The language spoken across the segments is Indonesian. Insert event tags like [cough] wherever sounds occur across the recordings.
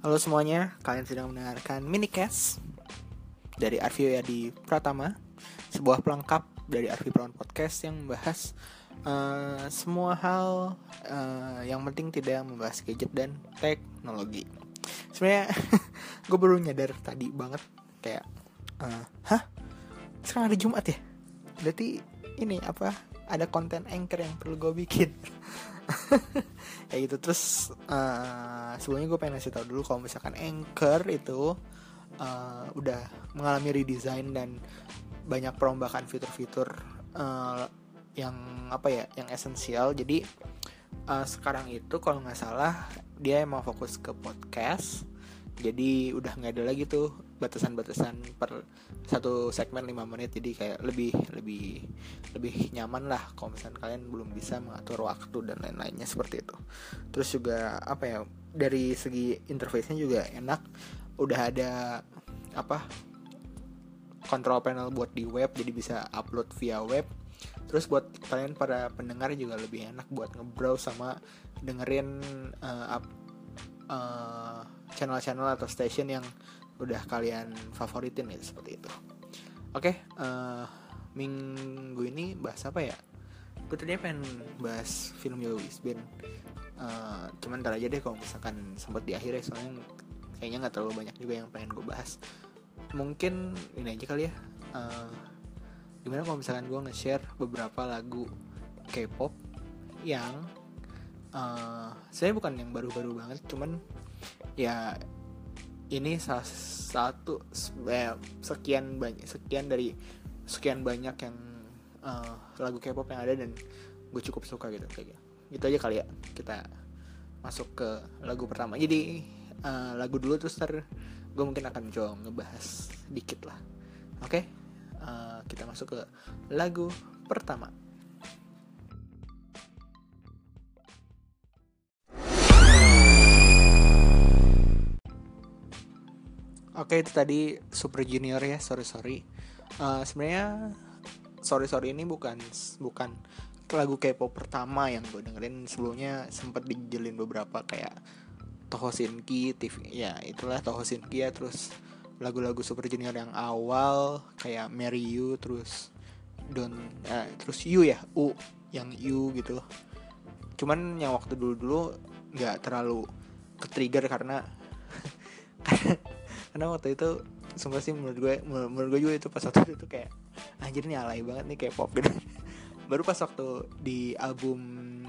Halo semuanya, kalian sedang mendengarkan Minicast dari Arvio Yadi Pratama, sebuah pelengkap dari Arvi Prawn Podcast yang membahas uh, semua hal uh, yang penting tidak membahas gadget dan teknologi. Sebenarnya [laughs] gue baru nyadar tadi banget kayak, uh, hah, sekarang ada Jumat ya? Berarti ini apa? Ada konten anchor yang perlu gue bikin. [laughs] ya gitu. Terus uh, sebelumnya gue pengen ngasih tau dulu kalau misalkan anchor itu uh, udah mengalami redesign dan banyak perombakan fitur-fitur uh, yang apa ya yang esensial. Jadi uh, sekarang itu kalau nggak salah dia emang fokus ke podcast. Jadi udah nggak ada lagi tuh batasan-batasan per satu segmen 5 menit. Jadi kayak lebih lebih lebih nyaman lah kalau misalnya kalian belum bisa mengatur waktu dan lain-lainnya seperti itu. Terus juga apa ya dari segi interface-nya juga enak. Udah ada apa control panel buat di web jadi bisa upload via web. Terus buat kalian para pendengar juga lebih enak buat ngebrowse sama dengerin uh, up, uh, channel-channel atau station yang udah kalian favoritin gitu seperti itu. Oke okay, uh, eh, minggu ini bahas apa ya? Gue pengen bahas film Yowis Ben uh, cuman ntar aja deh kalau misalkan sempat di akhir ya soalnya kayaknya nggak terlalu banyak juga yang pengen gue bahas. Mungkin ini aja kali ya. Uh, gimana kalau misalkan gue nge-share beberapa lagu K-pop yang uh, saya bukan yang baru-baru banget cuman ya ini salah satu eh, sekian banyak sekian dari sekian banyak yang uh, lagu K-pop yang ada dan gue cukup suka gitu kayak gitu. gitu aja kali ya kita masuk ke lagu pertama jadi uh, lagu dulu terus ter gue mungkin akan coba ngebahas dikit lah oke okay? uh, kita masuk ke lagu pertama Oke itu tadi Super Junior ya sorry sorry. Uh, sebenarnya sorry sorry ini bukan bukan lagu K-pop pertama yang gue dengerin. Sebelumnya sempat dijelin beberapa kayak Tohosinki TV ya itulah Tohosinki ya terus lagu-lagu Super Junior yang awal kayak Mary You terus Don uh, terus You ya U yang You gitu cuman yang waktu dulu dulu nggak terlalu ke trigger karena [laughs] karena waktu itu sumpah sih menurut gue menurut gue juga itu pas waktu itu kayak anjir nih alay banget nih kayak pop gitu. [laughs] Baru pas waktu di album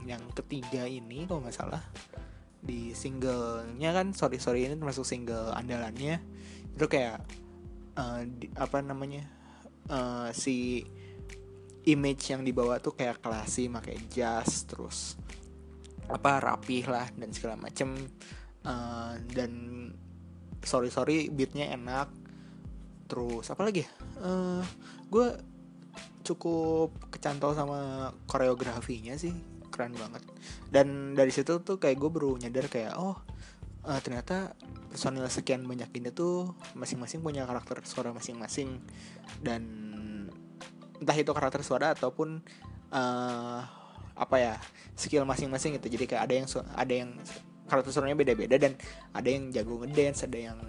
yang ketiga ini kalau nggak salah di singlenya kan sorry sorry ini termasuk single andalannya. Itu kayak uh, di, apa namanya uh, si image yang dibawa tuh kayak klasi pakai jas terus apa rapih lah dan segala macem. Uh, dan sorry sorry beatnya enak. Terus apa lagi ya? Uh, gue cukup kecantol sama koreografinya sih. Keren banget. Dan dari situ tuh kayak gue baru nyadar kayak oh uh, ternyata personil sekian banyak ini tuh masing-masing punya karakter suara masing-masing. Dan entah itu karakter suara ataupun uh, apa ya skill masing-masing gitu. Jadi kayak ada yang ada yang karakter suaranya beda-beda dan ada yang jago ngedance ada yang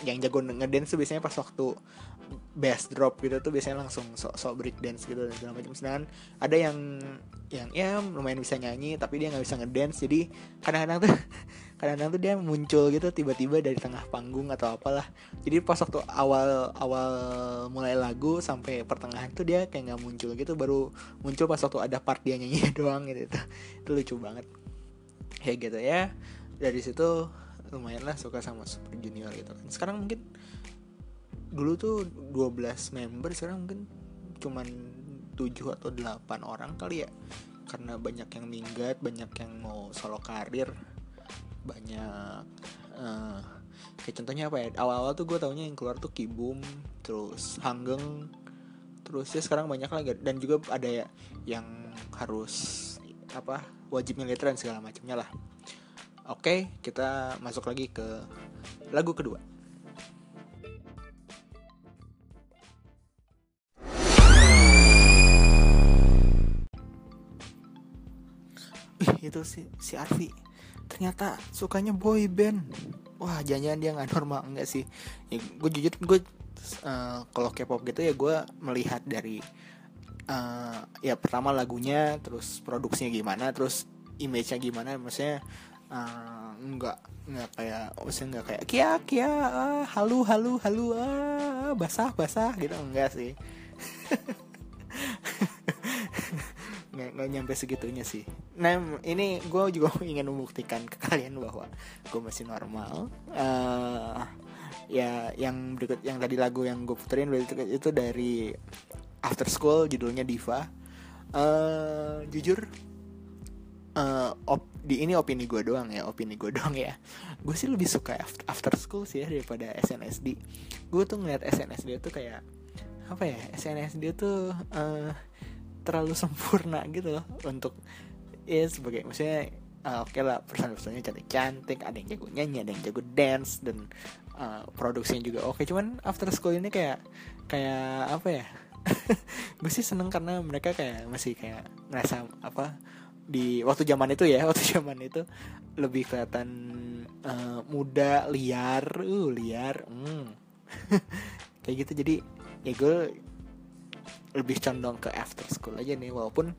yang jago ngedance tuh biasanya pas waktu bass drop gitu tuh biasanya langsung sok-sok break dance gitu dan segala macam. Sedangkan ada yang yang ya lumayan bisa nyanyi tapi dia nggak bisa ngedance. Jadi kadang-kadang tuh [laughs] kadang-kadang tuh dia muncul gitu tiba-tiba dari tengah panggung atau apalah. Jadi pas waktu awal awal mulai lagu sampai pertengahan tuh dia kayak nggak muncul gitu. Baru muncul pas waktu ada part dia nyanyi [laughs] doang gitu. Itu lucu banget ya gitu ya. Dari situ lumayan lah suka sama Super Junior gitu kan. Sekarang mungkin dulu tuh 12 member sekarang mungkin cuman 7 atau 8 orang kali ya. Karena banyak yang minggat banyak yang mau solo karir banyak uh, kayak contohnya apa ya? Awal-awal tuh gue taunya yang keluar tuh Kibum terus Hanggeng terus ya sekarang banyak lagi. Dan juga ada ya yang harus apa wajib militer dan segala macamnya lah. Oke kita masuk lagi ke lagu kedua. Itu si si Arfi. Ternyata sukanya boy band. Wah jangan dia nggak normal. Enggak sih. Ya, gue jujur gue uh, kalau K-pop gitu ya gue melihat dari uh, ya pertama lagunya terus produksinya gimana terus image-nya gimana maksudnya uh, nggak nggak kayak maksudnya nggak kayak kia kia ah, halu halu halu ah, basah basah gitu enggak sih. [laughs] Nggak, nggak nyampe segitunya sih. Nah ini gue juga [laughs] ingin membuktikan ke kalian bahwa gue masih normal. Uh, ya yang berikut yang tadi lagu yang gue puterin itu, itu dari After School judulnya Diva. Uh, jujur uh, op, di ini opini gue doang ya opini gue [laughs] doang ya. Gue sih lebih suka after, school sih ya daripada SNSD gue tuh ngeliat SNSD tuh kayak apa ya SNSD tuh uh, terlalu [laughs] sempurna gitu loh untuk ya sebagai maksudnya uh, oke okay lah person-personnya cantik cantik ada yang jago nyanyi ada yang jago dance dan uh, produksinya juga oke. Okay. cuman after school ini kayak kayak apa ya [laughs] gue sih seneng karena mereka kayak masih kayak ngerasa apa di waktu zaman itu ya [laughs] waktu zaman itu lebih kelihatan uh, muda liar uh liar hmm. [laughs] kayak gitu jadi ya gue lebih condong ke after school aja nih walaupun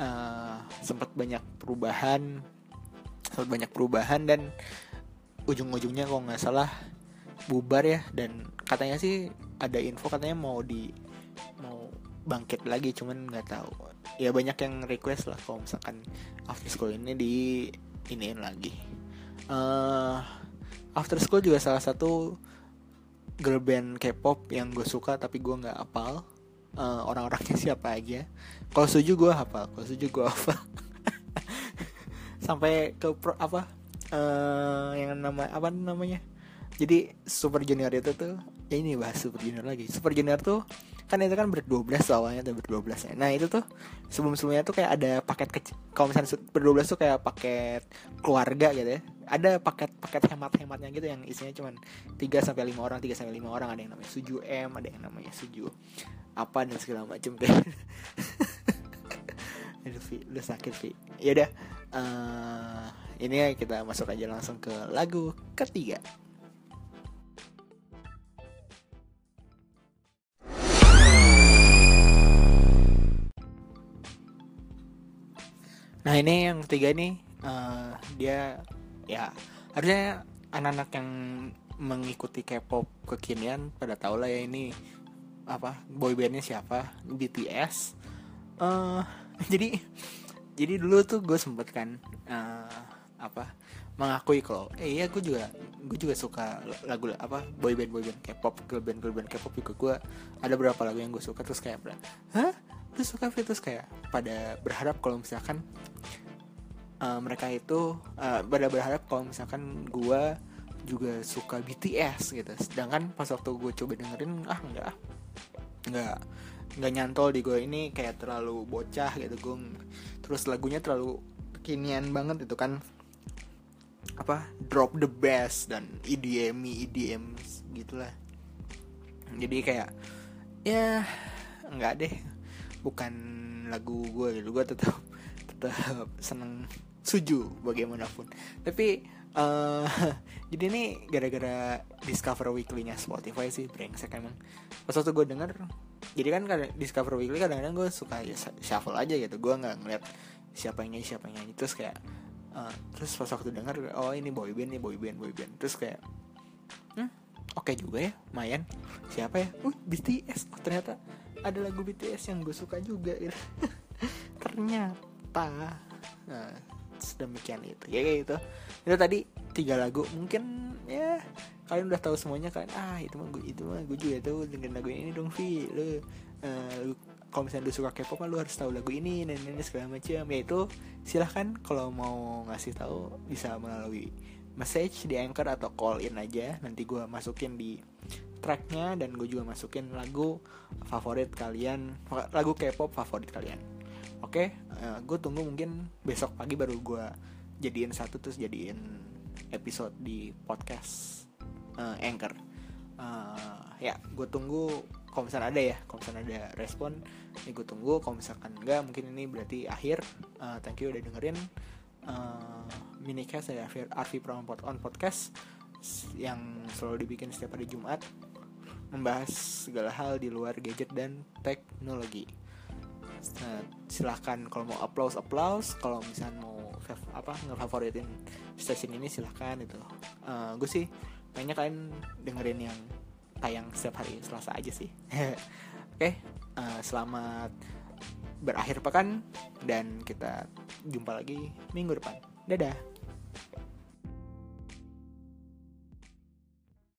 uh, sempat banyak perubahan sempat banyak perubahan dan ujung-ujungnya kok nggak salah bubar ya dan katanya sih ada info katanya mau di bangkit lagi cuman nggak tahu. Ya banyak yang request lah kalau misalkan after school ini di iniin lagi. Uh, after school juga salah satu girl band K-pop yang gue suka tapi gue nggak apal uh, orang-orangnya [laughs] siapa aja. Kalau setuju gue hafal kalau setuju gue hafal. [laughs] Sampai ke pro, apa uh, yang nama apa namanya? Jadi super junior itu tuh ya ini bahas super junior lagi. Super junior tuh kan itu kan berdua belas awalnya tuh berdua belas ya. Nah itu tuh sebelum sebelumnya tuh kayak ada paket kecil. Kalau misalnya berdua belas tuh kayak paket keluarga gitu ya. Ada paket paket hemat hematnya gitu yang isinya cuma 3 sampai lima orang 3 sampai lima orang. Ada yang namanya suju m ada yang namanya suju apa dan segala macam kayak [laughs] Aduh, lu sakit Vi ya udah uh, ini kita masuk aja langsung ke lagu ketiga Nah ini yang ketiga nih uh, dia ya harusnya anak-anak yang mengikuti K-pop kekinian pada tau lah ya ini apa boybandnya siapa BTS uh, [laughs] jadi jadi dulu tuh gue sempet kan uh, apa mengakui kalau eh iya gue juga gue juga suka lagu apa boyband boyband K-pop girl band girl band K-pop juga. Gue ada beberapa lagu yang gue suka terus kayak hah lu suka terus kayak pada berharap kalau misalkan uh, mereka itu uh, pada berharap kalau misalkan gue juga suka BTS gitu. Sedangkan pas waktu gue coba dengerin ah enggak nggak nggak nyantol di gue ini kayak terlalu bocah gitu. Gue terus lagunya terlalu kekinian banget itu kan. Apa drop the best dan EDM EDM gitulah jadi kayak ya nggak deh bukan lagu gue gitu. Gue tetap tetap seneng suju bagaimanapun. Tapi uh, [laughs] jadi ini gara-gara discover weekly-nya Spotify sih brengsek emang. Pas waktu gue denger jadi kan discover weekly kadang-kadang gue suka ya shuffle aja gitu. Gue nggak ngeliat siapa yang nyanyi siapa yang nyanyi. Terus kayak uh, terus pas waktu denger oh ini boyband nih boyband boyband terus kayak hmm, oke okay juga ya mayan siapa ya? Uh BTS oh ternyata ada lagu BTS yang gue suka juga gitu. [laughs] Ternyata. Nah, sedemikian itu. Ya kayak gitu. Itu tadi tiga lagu. Mungkin ya kalian udah tahu semuanya kan? Ah itu mah gue itu mah gue juga tuh dengan lagu ini dong Vi. Lu, uh, lu kalau misalnya lu suka K-pop kan lu harus tahu lagu ini dan ini segala macam. Ya itu silahkan kalau mau ngasih tahu bisa melalui message di anchor atau call in aja. Nanti gue masukin di tracknya dan gue juga masukin lagu favorit kalian lagu K-pop favorit kalian. Oke okay? uh, eh, gue tunggu mungkin besok pagi baru gue jadiin satu terus jadiin episode di podcast uh, anchor. Uh, ya gue tunggu kalau misalnya ada ya kalau misalnya ada respon ya gue tunggu. Kalau misalkan enggak mungkin ini berarti akhir. Uh, thank you udah dengerin. Uh, minicast dari Arvi Prampot on podcast yang selalu dibikin setiap hari Jumat membahas segala hal di luar gadget dan teknologi. Nah, silahkan kalau mau applause applause, kalau misalnya mau apa ngefavoritin stasiun ini silahkan itu. Uh, gue sih pengennya kalian dengerin yang tayang setiap hari Selasa aja sih. [laughs] Oke, uh, selamat berakhir pekan dan kita jumpa lagi minggu depan. Dadah.